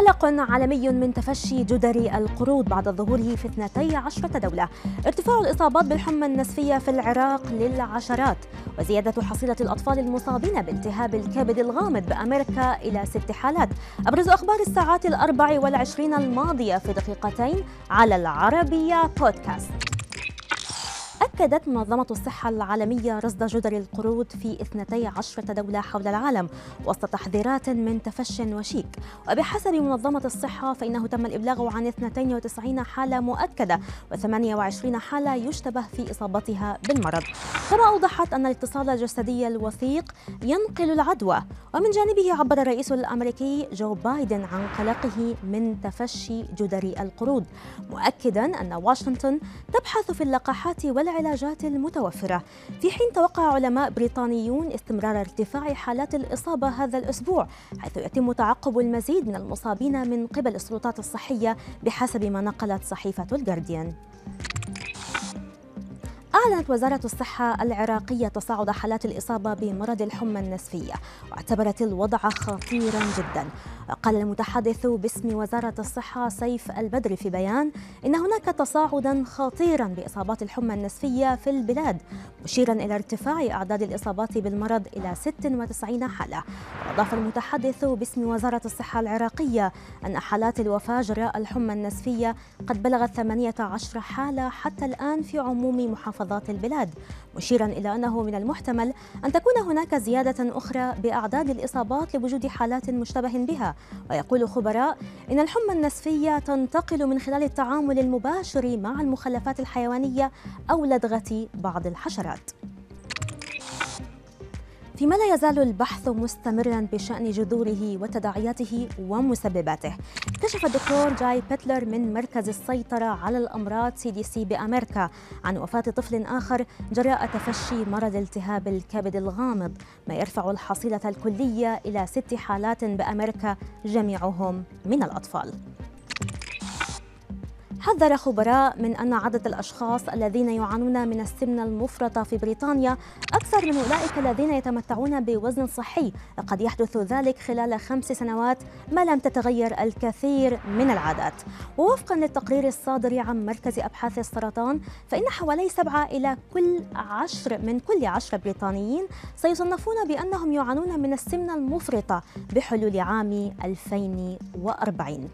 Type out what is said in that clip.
قلق عالمي من تفشي جدري القرود بعد ظهوره في 12 دولة. ارتفاع الإصابات بالحمى النسفية في العراق للعشرات وزيادة حصيلة الأطفال المصابين بالتهاب الكبد الغامض بأمريكا إلى ست حالات. أبرز أخبار الساعات الأربع والعشرين الماضية في دقيقتين على العربية بودكاست. أكدت منظمة الصحة العالمية رصد جدر القرود في 12 دولة حول العالم وسط تحذيرات من تفش وشيك. وبحسب منظمة الصحة فإنه تم الإبلاغ عن 92 حالة مؤكدة و28 حالة يشتبه في إصابتها بالمرض. كما أوضحت أن الاتصال الجسدي الوثيق ينقل العدوى. ومن جانبه عبر الرئيس الأمريكي جو بايدن عن قلقه من تفشي جدري القرود مؤكدا أن واشنطن تبحث في اللقاحات والعلاجات العلاجات المتوفرة. في حين توقع علماء بريطانيون استمرار ارتفاع حالات الإصابة هذا الأسبوع حيث يتم تعقب المزيد من المصابين من قبل السلطات الصحية بحسب ما نقلت صحيفة الجارديان أعلنت وزارة الصحة العراقية تصاعد حالات الإصابة بمرض الحمى النسفية واعتبرت الوضع خطيرا جدا. قال المتحدث باسم وزارة الصحة سيف البدر في بيان إن هناك تصاعدا خطيرا بإصابات الحمى النسفية في البلاد مشيرا إلى ارتفاع أعداد الإصابات بالمرض إلى 96 حالة. وأضاف المتحدث باسم وزارة الصحة العراقية أن حالات الوفاة جراء الحمى النسفية قد بلغت 18 حالة حتى الآن في عموم محافظات البلاد مشيرا إلى أنه من المحتمل أن تكون هناك زيادة أخرى بأعداد الإصابات لوجود حالات مشتبه بها. ويقول خبراء إن الحمى النزفية تنتقل من خلال التعامل المباشر مع المخلفات الحيوانية أو لدغة بعض الحشرات. فيما لا يزال البحث مستمرا بشأن جذوره وتداعياته ومسبباته؟ كشف الدكتور جاي بيتلر من مركز السيطرة على الأمراض CDC بأمريكا عن وفاة طفل آخر جراء تفشي مرض التهاب الكبد الغامض ما يرفع الحصيلة الكلية إلى ست حالات بأمريكا جميعهم من الأطفال. حذر خبراء من أن عدد الأشخاص الذين يعانون من السمنة المفرطة في بريطانيا أكثر من أولئك الذين يتمتعون بوزن صحي. قد يحدث ذلك خلال خمس سنوات ما لم تتغير الكثير من العادات. ووفقا للتقرير الصادر عن مركز أبحاث السرطان فإن حوالي سبعة إلى كل عشر من كل عشر بريطانيين سيصنفون بأنهم يعانون من السمنة المفرطة بحلول عام 2040